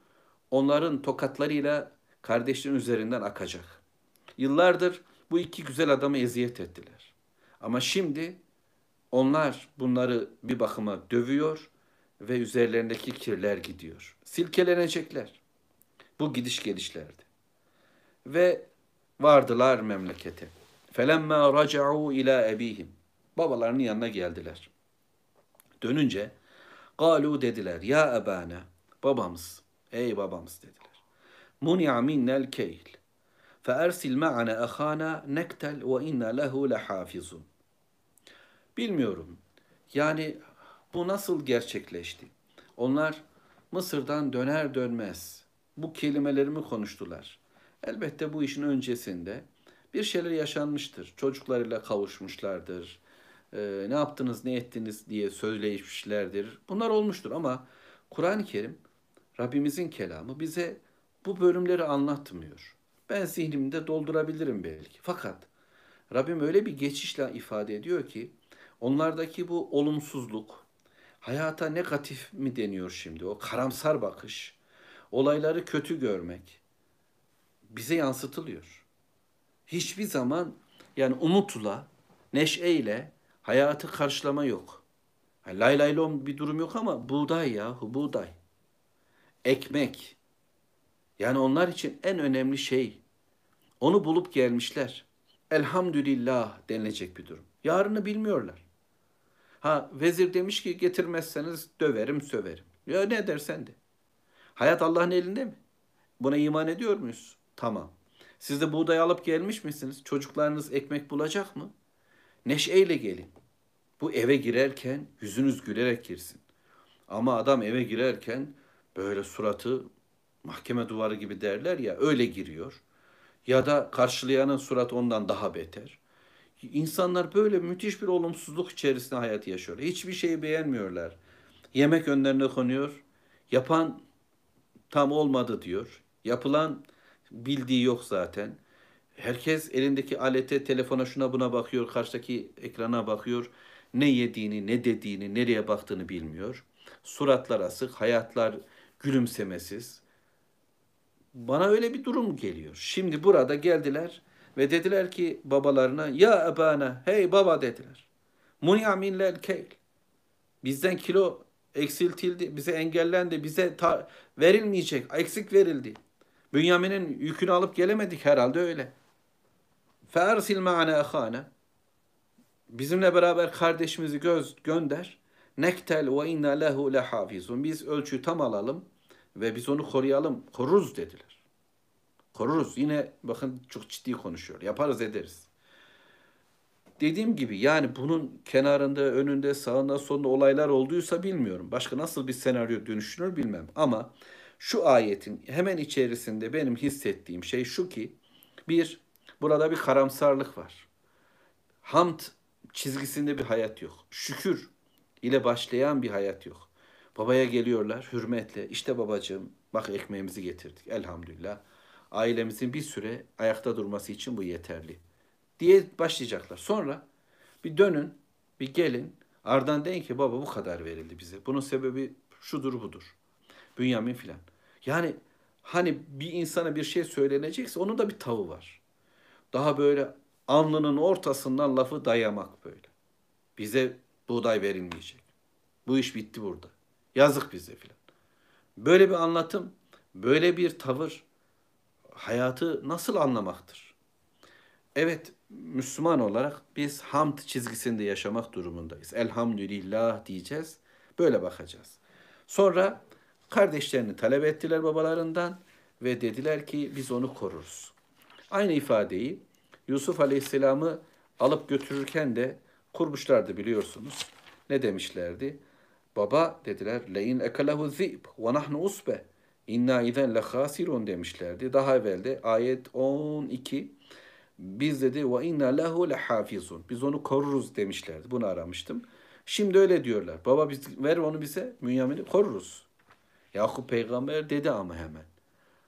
onların tokatlarıyla kardeşlerin üzerinden akacak. Yıllardır bu iki güzel adamı eziyet ettiler. Ama şimdi onlar bunları bir bakıma dövüyor ve üzerlerindeki kirler gidiyor. Silkelenecekler. Bu gidiş gelişlerdi. Ve vardılar memlekete. Felemma raca'u ila ebihim. Babalarının yanına geldiler. Dönünce galu dediler ya ebana babamız ey babamız dediler. Muni'a minnel keyl. فأرسل معنا أخانا نكتل وإنا له لحافظون. Bilmiyorum. Yani bu nasıl gerçekleşti? Onlar Mısır'dan döner dönmez bu kelimelerimi konuştular. Elbette bu işin öncesinde bir şeyler yaşanmıştır. Çocuklarıyla kavuşmuşlardır. Ee, ne yaptınız, ne ettiniz diye söylemişlerdir. Bunlar olmuştur ama Kur'an-ı Kerim Rabbimizin kelamı bize bu bölümleri anlatmıyor. Ben zihnimde doldurabilirim belki. Fakat Rabbim öyle bir geçişle ifade ediyor ki onlardaki bu olumsuzluk, hayata negatif mi deniyor şimdi o karamsar bakış, olayları kötü görmek bize yansıtılıyor. Hiçbir zaman yani umutla, neşeyle hayatı karşılama yok. Yani lay lay lom bir durum yok ama buğday ya, buğday. Ekmek. Yani onlar için en önemli şey. Onu bulup gelmişler. Elhamdülillah denilecek bir durum. Yarını bilmiyorlar. Ha vezir demiş ki getirmezseniz döverim söverim. Ya ne dersen de. Hayat Allah'ın elinde mi? Buna iman ediyor muyuz? Tamam. Siz de buğday alıp gelmiş misiniz? Çocuklarınız ekmek bulacak mı? Neşeyle gelin. Bu eve girerken yüzünüz gülerek girsin. Ama adam eve girerken böyle suratı mahkeme duvarı gibi derler ya öyle giriyor. Ya da karşılayanın suratı ondan daha beter. İnsanlar böyle müthiş bir olumsuzluk içerisinde hayat yaşıyor. Hiçbir şeyi beğenmiyorlar. Yemek önlerine konuyor. Yapan tam olmadı diyor. Yapılan bildiği yok zaten. Herkes elindeki alete, telefona şuna buna bakıyor, karşıdaki ekrana bakıyor. Ne yediğini, ne dediğini, nereye baktığını bilmiyor. Suratlar asık, hayatlar gülümsemesiz. Bana öyle bir durum geliyor. Şimdi burada geldiler ve dediler ki babalarına ya ebana hey baba dediler. Muni'a minlel keyl. Bizden kilo eksiltildi, bize engellendi, bize verilmeyecek, eksik verildi. Bünyamin'in yükünü alıp gelemedik herhalde öyle. Fersil ma'ana ahana. Bizimle beraber kardeşimizi göz gönder. Nektel ve inna lehu lehafizun. Biz ölçüyü tam alalım ve biz onu koruyalım. Koruruz dediler. Koruruz. Yine bakın çok ciddi konuşuyor. Yaparız ederiz. Dediğim gibi yani bunun kenarında, önünde, sağında, solunda olaylar olduysa bilmiyorum. Başka nasıl bir senaryo dönüşünür bilmem. Ama şu ayetin hemen içerisinde benim hissettiğim şey şu ki bir, burada bir karamsarlık var. Hamd çizgisinde bir hayat yok. Şükür ile başlayan bir hayat yok. Babaya geliyorlar hürmetle. İşte babacığım bak ekmeğimizi getirdik elhamdülillah. Ailemizin bir süre ayakta durması için bu yeterli. diye başlayacaklar. Sonra bir dönün, bir gelin. Ardından deyin ki baba bu kadar verildi bize. Bunun sebebi şudur budur. Bünyamin filan. Yani hani bir insana bir şey söylenecekse onun da bir tavı var. Daha böyle alnının ortasından lafı dayamak böyle. Bize buğday verilmeyecek. Bu iş bitti burada. Yazık bize filan. Böyle bir anlatım, böyle bir tavır hayatı nasıl anlamaktır? Evet, Müslüman olarak biz hamd çizgisinde yaşamak durumundayız. Elhamdülillah diyeceğiz. Böyle bakacağız. Sonra kardeşlerini talep ettiler babalarından ve dediler ki biz onu koruruz. Aynı ifadeyi Yusuf Aleyhisselam'ı alıp götürürken de kurmuşlardı biliyorsunuz. Ne demişlerdi? Baba dediler leyin ekalehu zib ve nahnu usbe inna izen le hasirun demişlerdi. Daha evvel de ayet 12 biz dedi ve inna lehu lehafizun. Biz onu koruruz demişlerdi. Bunu aramıştım. Şimdi öyle diyorlar. Baba biz ver onu bize. Münyamin'i koruruz. Yakup peygamber dedi ama hemen.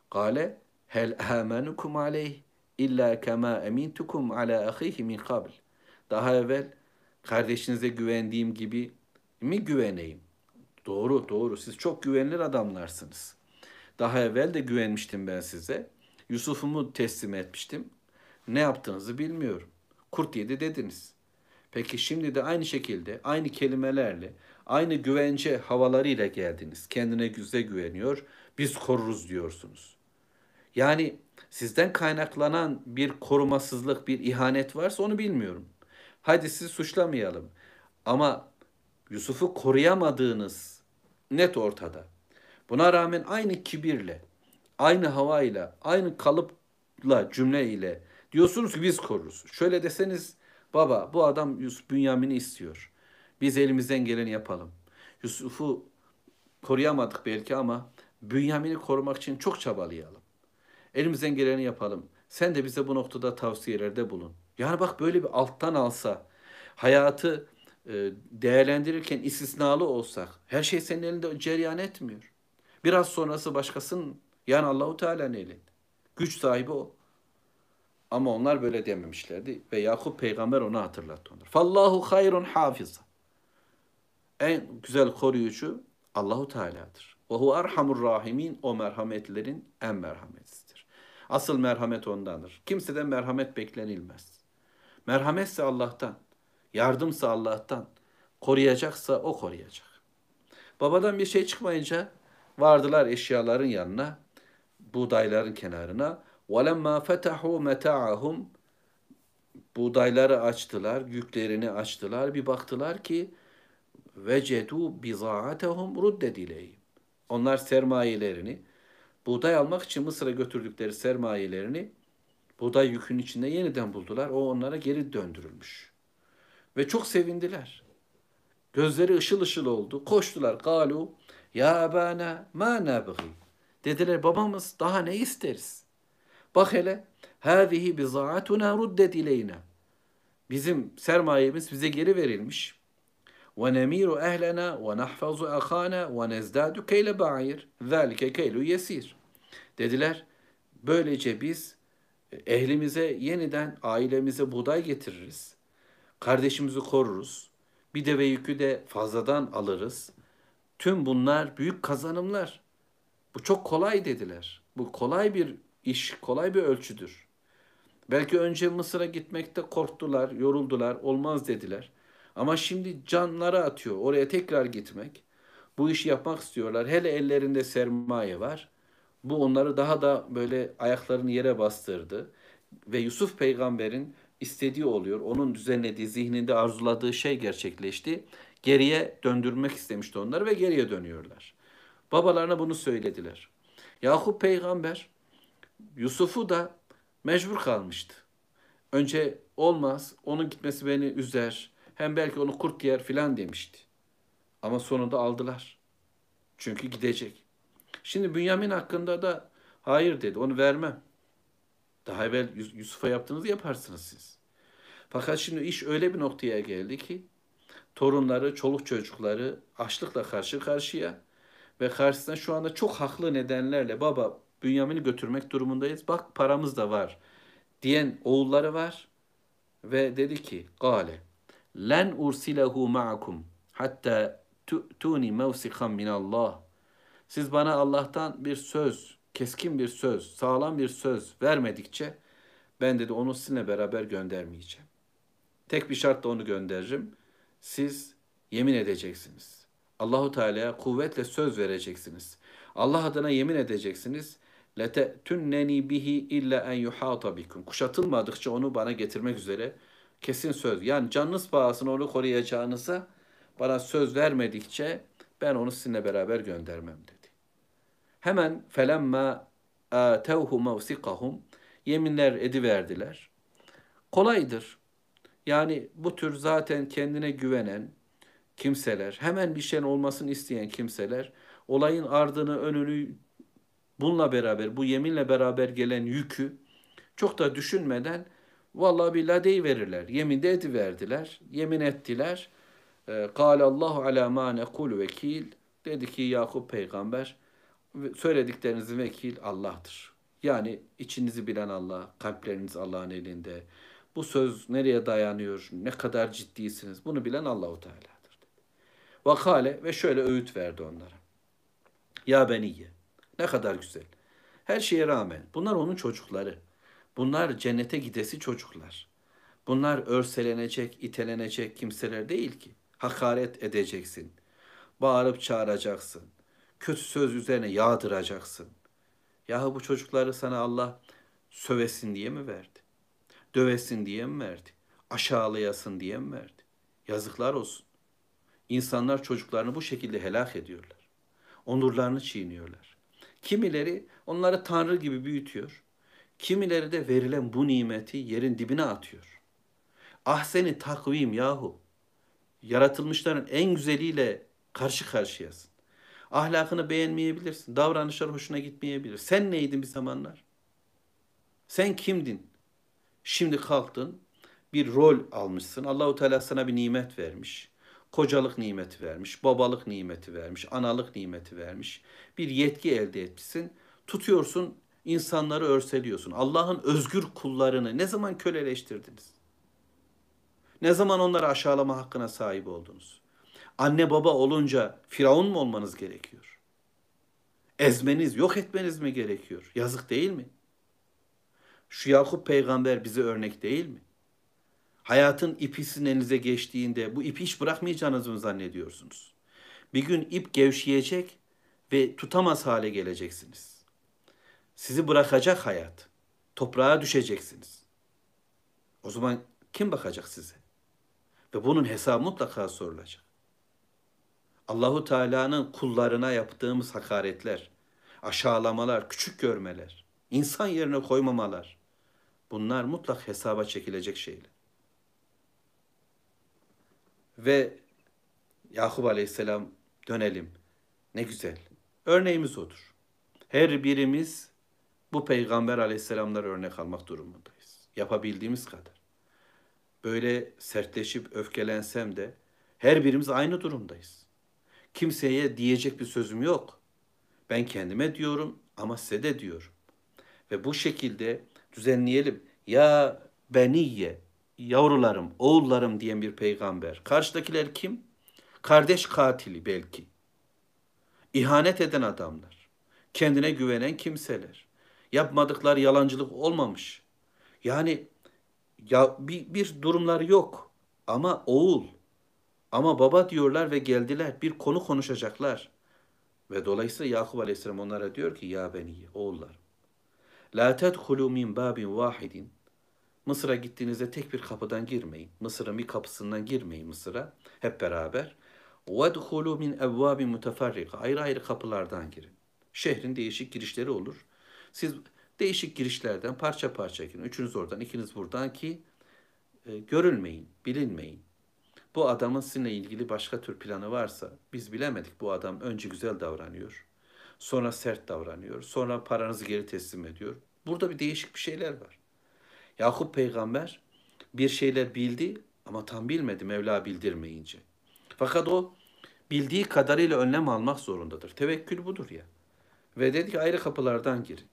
Kale hel amenukum aleyh illa kema emintukum ala ahihi min kabl. Daha evvel kardeşinize güvendiğim gibi mi güveneyim? Doğru, doğru. Siz çok güvenilir adamlarsınız. Daha evvel de güvenmiştim ben size. Yusuf'umu teslim etmiştim. Ne yaptığınızı bilmiyorum. Kurt yedi dediniz. Peki şimdi de aynı şekilde, aynı kelimelerle, aynı güvence havalarıyla geldiniz. Kendine güze güveniyor, biz koruruz diyorsunuz. Yani sizden kaynaklanan bir korumasızlık, bir ihanet varsa onu bilmiyorum. Hadi sizi suçlamayalım. Ama Yusuf'u koruyamadığınız net ortada. Buna rağmen aynı kibirle, aynı havayla, aynı kalıpla, cümleyle diyorsunuz ki biz koruruz. Şöyle deseniz baba bu adam Yusuf Bünyamin'i istiyor. Biz elimizden geleni yapalım. Yusuf'u koruyamadık belki ama Bünyamin'i korumak için çok çabalayalım. Elimizden geleni yapalım. Sen de bize bu noktada tavsiyelerde bulun. Yani bak böyle bir alttan alsa, hayatı değerlendirirken istisnalı olsak, her şey senin elinde cereyan etmiyor. Biraz sonrası başkasının, yani Allahu Teala'nın elinde. Güç sahibi o. Ama onlar böyle dememişlerdi ve Yakup peygamber onu hatırlattı onları. Fallahu hayrun hafiza. En güzel koruyucu Allahu Teala'dır. Ve hu erhamur rahimin o merhametlerin en merhametlisidir. Asıl merhamet ondandır. Kimseden merhamet beklenilmez. Merhametse Allah'tan, yardımsa Allah'tan, koruyacaksa o koruyacak. Babadan bir şey çıkmayınca vardılar eşyaların yanına, buğdayların kenarına. وَلَمَّا فَتَحُوا مَتَاعَهُمْ Buğdayları açtılar, yüklerini açtılar. Bir baktılar ki vecedu bizaatehum ruddet ileyhim. Onlar sermayelerini, buğday almak için Mısır'a götürdükleri sermayelerini buğday yükün içinde yeniden buldular. O onlara geri döndürülmüş. Ve çok sevindiler. Gözleri ışıl ışıl oldu. Koştular. Galu ya bana ma nabghi. Dediler babamız daha ne isteriz? Bak hele hâzihi bizaatuna ruddet ileyna. Bizim sermayemiz bize geri verilmiş. Ve nemiru ehlena ve nahfazu ahana ve nezdadu keyle ba'ir. Zalike keylu yesir. Dediler böylece biz ehlimize yeniden ailemize buğday getiririz. Kardeşimizi koruruz. Bir deve yükü de fazladan alırız. Tüm bunlar büyük kazanımlar. Bu çok kolay dediler. Bu kolay bir iş, kolay bir ölçüdür. Belki önce Mısır'a gitmekte korktular, yoruldular, olmaz dediler. Ama şimdi canları atıyor oraya tekrar gitmek. Bu işi yapmak istiyorlar. Hele ellerinde sermaye var. Bu onları daha da böyle ayaklarını yere bastırdı. Ve Yusuf peygamberin istediği oluyor. Onun düzenlediği, zihninde arzuladığı şey gerçekleşti. Geriye döndürmek istemişti onları ve geriye dönüyorlar. Babalarına bunu söylediler. Yakup peygamber Yusuf'u da mecbur kalmıştı. Önce olmaz, onun gitmesi beni üzer, hem belki onu kurt yer filan demişti. Ama sonunda aldılar. Çünkü gidecek. Şimdi Bünyamin hakkında da hayır dedi, onu vermem. Daha evvel Yusuf'a yaptığınızı yaparsınız siz. Fakat şimdi iş öyle bir noktaya geldi ki torunları, çoluk çocukları açlıkla karşı karşıya ve karşısında şu anda çok haklı nedenlerle baba Bünyamin'i götürmek durumundayız. Bak paramız da var diyen oğulları var. ve dedi ki Gale len ursilehu ma'akum hatta tu'tuni mevsikan min Allah. Siz bana Allah'tan bir söz, keskin bir söz, sağlam bir söz vermedikçe ben dedi onu sizinle beraber göndermeyeceğim. Tek bir şartla onu gönderirim. Siz yemin edeceksiniz. Allahu Teala'ya kuvvetle söz vereceksiniz. Allah adına yemin edeceksiniz. Lete'tunneni bihi illa en yuhata bikum. Kuşatılmadıkça onu bana getirmek üzere kesin söz. Yani canınız pahasına onu koruyacağınıza bana söz vermedikçe ben onu sizinle beraber göndermem dedi. Hemen felemma atevhu mevsikahum yeminler ediverdiler. Kolaydır. Yani bu tür zaten kendine güvenen kimseler, hemen bir şeyin olmasını isteyen kimseler olayın ardını, önünü bununla beraber, bu yeminle beraber gelen yükü çok da düşünmeden vallahi billahi verirler. Yemin de ediverdiler. Yemin ettiler. Kâle Allahu alâ mâ nekul vekil. Dedi ki Yakup peygamber söylediklerinizin vekil Allah'tır. Yani içinizi bilen Allah, kalpleriniz Allah'ın elinde. Bu söz nereye dayanıyor, ne kadar ciddisiniz bunu bilen Allahu Teala'dır. Vakale ve şöyle öğüt verdi onlara. Ya beniye. Ne kadar güzel. Her şeye rağmen bunlar onun çocukları. Bunlar cennete gidesi çocuklar. Bunlar örselenecek, itelenecek kimseler değil ki. Hakaret edeceksin. Bağırıp çağıracaksın. Kötü söz üzerine yağdıracaksın. Yahu bu çocukları sana Allah sövesin diye mi verdi? Dövesin diye mi verdi? Aşağılayasın diye mi verdi? Yazıklar olsun. İnsanlar çocuklarını bu şekilde helak ediyorlar. Onurlarını çiğniyorlar. Kimileri onları tanrı gibi büyütüyor. Kimileri de verilen bu nimeti yerin dibine atıyor. Ah seni takvim yahu. Yaratılmışların en güzeliyle karşı karşıyasın. Ahlakını beğenmeyebilirsin. Davranışlar hoşuna gitmeyebilir. Sen neydin bir zamanlar? Sen kimdin? Şimdi kalktın, bir rol almışsın. Allahu Teala sana bir nimet vermiş. Kocalık nimeti vermiş, babalık nimeti vermiş, analık nimeti vermiş. Bir yetki elde etmişsin. Tutuyorsun, insanları örseliyorsun. Allah'ın özgür kullarını ne zaman köleleştirdiniz? Ne zaman onları aşağılama hakkına sahip oldunuz? Anne baba olunca Firavun mu olmanız gerekiyor? Ezmeniz, yok etmeniz mi gerekiyor? Yazık değil mi? Şu Yakup peygamber bize örnek değil mi? Hayatın ipi sizin elinize geçtiğinde bu ipi hiç bırakmayacağınızı mı zannediyorsunuz? Bir gün ip gevşeyecek ve tutamaz hale geleceksiniz. Sizi bırakacak hayat. Toprağa düşeceksiniz. O zaman kim bakacak size? Ve bunun hesabı mutlaka sorulacak. Allahu Teala'nın kullarına yaptığımız hakaretler, aşağılamalar, küçük görmeler, insan yerine koymamalar, Bunlar mutlak hesaba çekilecek şeyler. Ve Yakup Aleyhisselam dönelim. Ne güzel. Örneğimiz odur. Her birimiz bu peygamber aleyhisselamlar örnek almak durumundayız. Yapabildiğimiz kadar. Böyle sertleşip öfkelensem de her birimiz aynı durumdayız. Kimseye diyecek bir sözüm yok. Ben kendime diyorum ama size de diyorum. Ve bu şekilde düzenleyelim. Ya beniye, yavrularım, oğullarım diyen bir peygamber. Karşıdakiler kim? Kardeş katili belki. İhanet eden adamlar. Kendine güvenen kimseler. Yapmadıkları yalancılık olmamış. Yani ya bir, bir durumları yok. Ama oğul, ama baba diyorlar ve geldiler. Bir konu konuşacaklar. Ve dolayısıyla Yakup Aleyhisselam onlara diyor ki ya beni oğullar. La tedhulu min babin vahidin. Mısır'a gittiğinizde tek bir kapıdan girmeyin. Mısır'ın bir kapısından girmeyin Mısır'a. Hep beraber. وَدْخُلُوا min اَوَّابٍ مُتَفَرِّقَ Ayrı ayrı kapılardan girin. Şehrin değişik girişleri olur. Siz değişik girişlerden parça parça girin. Üçünüz oradan, ikiniz buradan ki e, görülmeyin, bilinmeyin. Bu adamın sizinle ilgili başka tür planı varsa biz bilemedik. Bu adam önce güzel davranıyor. Sonra sert davranıyor. Sonra paranızı geri teslim ediyor. Burada bir değişik bir şeyler var. Yakup peygamber bir şeyler bildi ama tam bilmedi Mevla bildirmeyince. Fakat o bildiği kadarıyla önlem almak zorundadır. Tevekkül budur ya. Ve dedi ki ayrı kapılardan girin.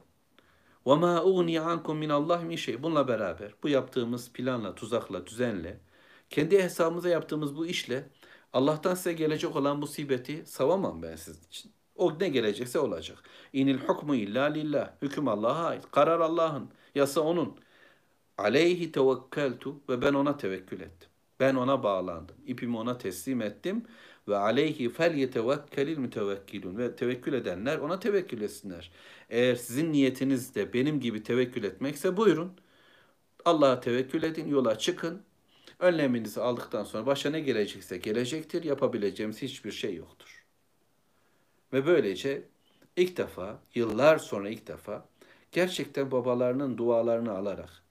وَمَا اُغْنِي عَنْكُمْ مِنَ اللّٰهِ مِنْ şey. Bununla beraber bu yaptığımız planla, tuzakla, düzenle, kendi hesabımıza yaptığımız bu işle Allah'tan size gelecek olan musibeti savamam ben sizin için. O ne gelecekse olacak. İnil hukmu illa lillah. Hüküm Allah'a ait. Karar Allah'ın. Yasa onun. Aleyhi tevekkeltu ve ben ona tevekkül ettim. Ben ona bağlandım. İpimi ona teslim ettim. Ve aleyhi fel yetevekkelil mütevekkilun. Ve tevekkül edenler ona tevekkül etsinler. Eğer sizin niyetiniz de benim gibi tevekkül etmekse buyurun. Allah'a tevekkül edin, yola çıkın. Önleminizi aldıktan sonra başa ne gelecekse gelecektir. Yapabileceğimiz hiçbir şey yoktur. Ve böylece ilk defa, yıllar sonra ilk defa gerçekten babalarının dualarını alarak,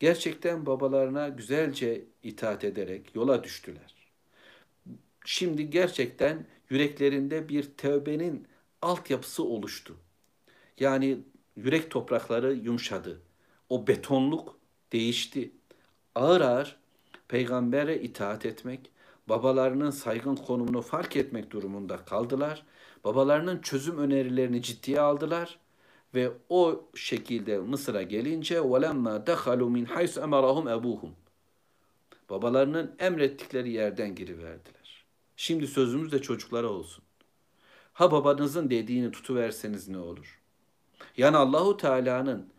gerçekten babalarına güzelce itaat ederek yola düştüler. Şimdi gerçekten yüreklerinde bir tövbenin altyapısı oluştu. Yani yürek toprakları yumuşadı. O betonluk değişti. Ağır ağır peygambere itaat etmek, babalarının saygın konumunu fark etmek durumunda kaldılar. Babalarının çözüm önerilerini ciddiye aldılar ve o şekilde Mısır'a gelince وَلَمَّا دَخَلُوا مِنْ حَيْسُ اَمَرَهُمْ اَبُوهُم Babalarının emrettikleri yerden giriverdiler. Şimdi sözümüz de çocuklara olsun. Ha babanızın dediğini tutuverseniz ne olur? Yani Allahu Teala'nın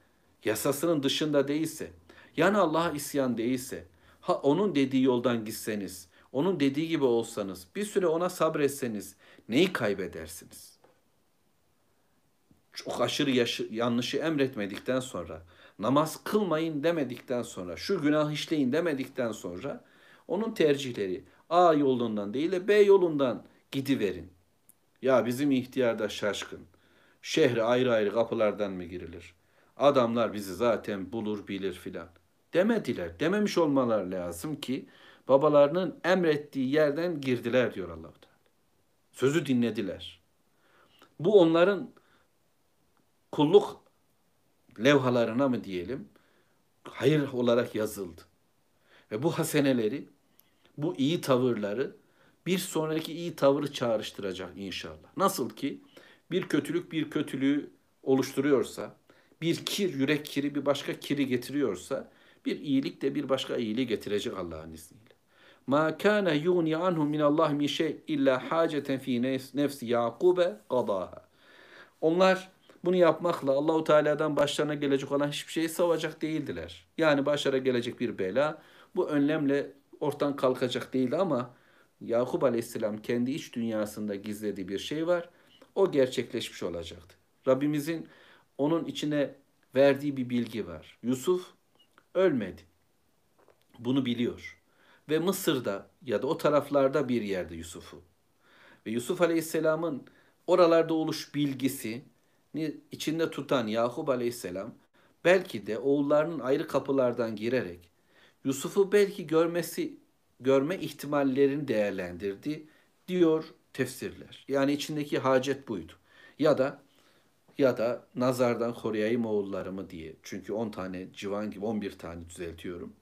yasasının dışında değilse, yani Allah'a isyan değilse, ha onun dediği yoldan gitseniz, onun dediği gibi olsanız, bir süre ona sabretseniz neyi kaybedersiniz? Çok aşırı yaşı, yanlışı emretmedikten sonra, namaz kılmayın demedikten sonra, şu günah işleyin demedikten sonra onun tercihleri A yolundan değil de B yolundan gidiverin. Ya bizim ihtiyar da şaşkın. Şehre ayrı ayrı kapılardan mı girilir? Adamlar bizi zaten bulur bilir filan. Demediler. Dememiş olmalar lazım ki babalarının emrettiği yerden girdiler diyor allah Teala. Sözü dinlediler. Bu onların kulluk levhalarına mı diyelim hayır olarak yazıldı. Ve bu haseneleri, bu iyi tavırları bir sonraki iyi tavırı çağrıştıracak inşallah. Nasıl ki bir kötülük bir kötülüğü oluşturuyorsa, bir kir, yürek kiri bir başka kiri getiriyorsa, bir iyilik de bir başka iyiliği getirecek Allah'ın izniyle. Ma kana yugni anhu min Allah min şey illa haceten fi nefsi Yakube qadaha. Onlar bunu yapmakla Allahu Teala'dan başlarına gelecek olan hiçbir şeyi savacak değildiler. Yani başlara gelecek bir bela bu önlemle ortadan kalkacak değildi ama Yakup Aleyhisselam kendi iç dünyasında gizlediği bir şey var. O gerçekleşmiş olacaktı. Rabbimizin onun içine verdiği bir bilgi var. Yusuf ölmedi. Bunu biliyor. Ve Mısır'da ya da o taraflarda bir yerde Yusuf'u. Ve Yusuf Aleyhisselam'ın oralarda oluş bilgisi içinde tutan Yakup Aleyhisselam belki de oğullarının ayrı kapılardan girerek Yusuf'u belki görmesi görme ihtimallerini değerlendirdi diyor tefsirler. Yani içindeki hacet buydu. Ya da ya da nazardan koruyayım oğullarımı diye. Çünkü 10 tane civan gibi 11 tane düzeltiyorum.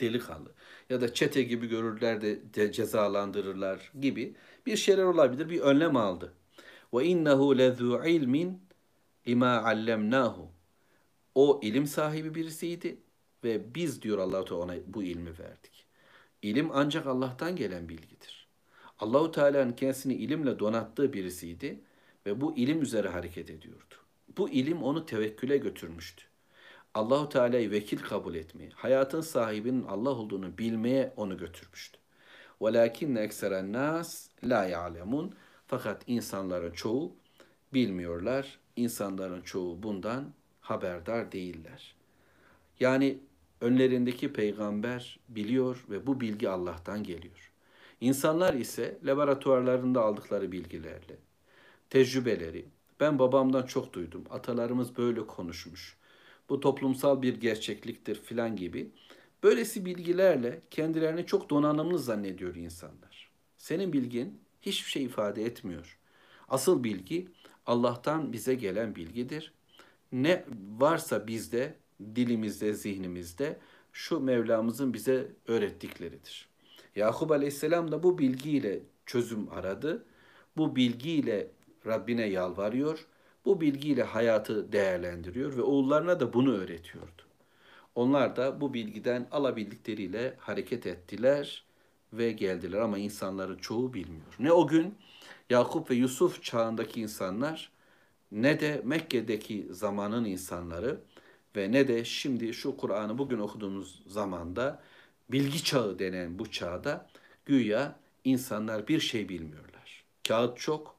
Delikanlı. Ya da çete gibi görürler de, de cezalandırırlar gibi bir şeyler olabilir. Bir önlem aldı. Ve innehu lezu ilmin lima allemnahu. O ilim sahibi birisiydi ve biz diyor Allah Teala ona bu ilmi verdik. İlim ancak Allah'tan gelen bilgidir. Allahu Teala'nın kendisini ilimle donattığı birisiydi e, bu ilim üzere hareket ediyordu. Bu ilim onu tevekküle götürmüştü. Allahu Teala'yı vekil kabul etmeye, hayatın sahibinin Allah olduğunu bilmeye onu götürmüştü. Velakin ekseren nas la ya'lemun. Fakat insanların çoğu bilmiyorlar. İnsanların çoğu bundan haberdar değiller. Yani önlerindeki peygamber biliyor ve bu bilgi Allah'tan geliyor. İnsanlar ise laboratuvarlarında aldıkları bilgilerle, tecrübeleri, ben babamdan çok duydum, atalarımız böyle konuşmuş, bu toplumsal bir gerçekliktir filan gibi böylesi bilgilerle kendilerini çok donanımlı zannediyor insanlar. Senin bilgin hiçbir şey ifade etmiyor. Asıl bilgi Allah'tan bize gelen bilgidir. Ne varsa bizde, dilimizde, zihnimizde şu Mevlamızın bize öğrettikleridir. Yakup Aleyhisselam da bu bilgiyle çözüm aradı. Bu bilgiyle Rabbine yalvarıyor. Bu bilgiyle hayatı değerlendiriyor ve oğullarına da bunu öğretiyordu. Onlar da bu bilgiden alabildikleriyle hareket ettiler ve geldiler ama insanların çoğu bilmiyor. Ne o gün Yakup ve Yusuf çağındaki insanlar ne de Mekke'deki zamanın insanları ve ne de şimdi şu Kur'an'ı bugün okuduğumuz zamanda bilgi çağı denen bu çağda güya insanlar bir şey bilmiyorlar. Kağıt çok,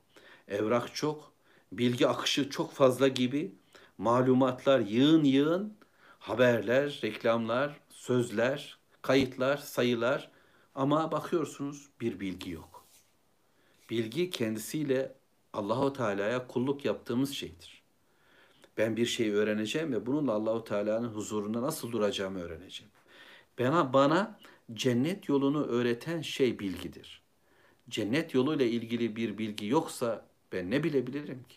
evrak çok, bilgi akışı çok fazla gibi malumatlar yığın yığın, haberler, reklamlar, sözler, kayıtlar, sayılar ama bakıyorsunuz bir bilgi yok. Bilgi kendisiyle Allahu Teala'ya kulluk yaptığımız şeydir. Ben bir şey öğreneceğim ve bununla Allahu Teala'nın huzurunda nasıl duracağımı öğreneceğim. Bana bana cennet yolunu öğreten şey bilgidir. Cennet yoluyla ilgili bir bilgi yoksa ben ne bilebilirim ki?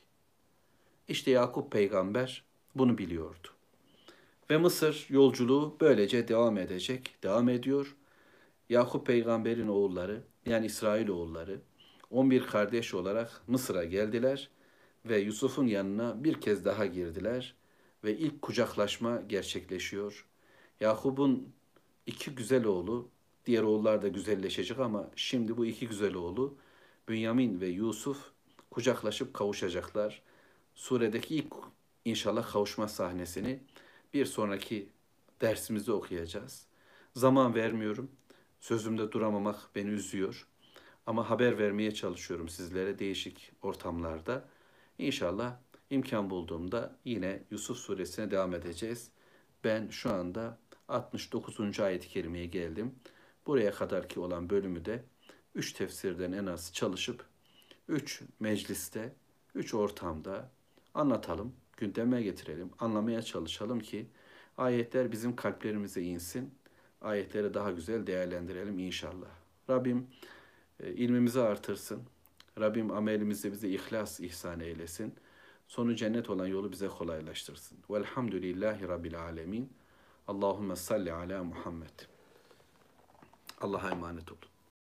İşte Yakup peygamber bunu biliyordu. Ve Mısır yolculuğu böylece devam edecek, devam ediyor. Yakup peygamberin oğulları yani İsrail oğulları 11 kardeş olarak Mısır'a geldiler ve Yusuf'un yanına bir kez daha girdiler ve ilk kucaklaşma gerçekleşiyor. Yakup'un iki güzel oğlu, diğer oğullar da güzelleşecek ama şimdi bu iki güzel oğlu Bünyamin ve Yusuf kucaklaşıp kavuşacaklar. Suredeki ilk inşallah kavuşma sahnesini bir sonraki dersimizde okuyacağız. Zaman vermiyorum. Sözümde duramamak beni üzüyor. Ama haber vermeye çalışıyorum sizlere değişik ortamlarda. İnşallah imkan bulduğumda yine Yusuf suresine devam edeceğiz. Ben şu anda 69. ayet-i kerimeye geldim. Buraya kadarki olan bölümü de 3 tefsirden en az çalışıp 3 mecliste, 3 ortamda anlatalım, gündeme getirelim, anlamaya çalışalım ki ayetler bizim kalplerimize insin. Ayetleri daha güzel değerlendirelim inşallah. Rabbim e, ilmimizi artırsın. Rabbim amelimizde bize ihlas ihsan eylesin. Sonu cennet olan yolu bize kolaylaştırsın. Velhamdülillahi Rabbil alemin. Allahümme salli ala Muhammed. Allah'a emanet olun.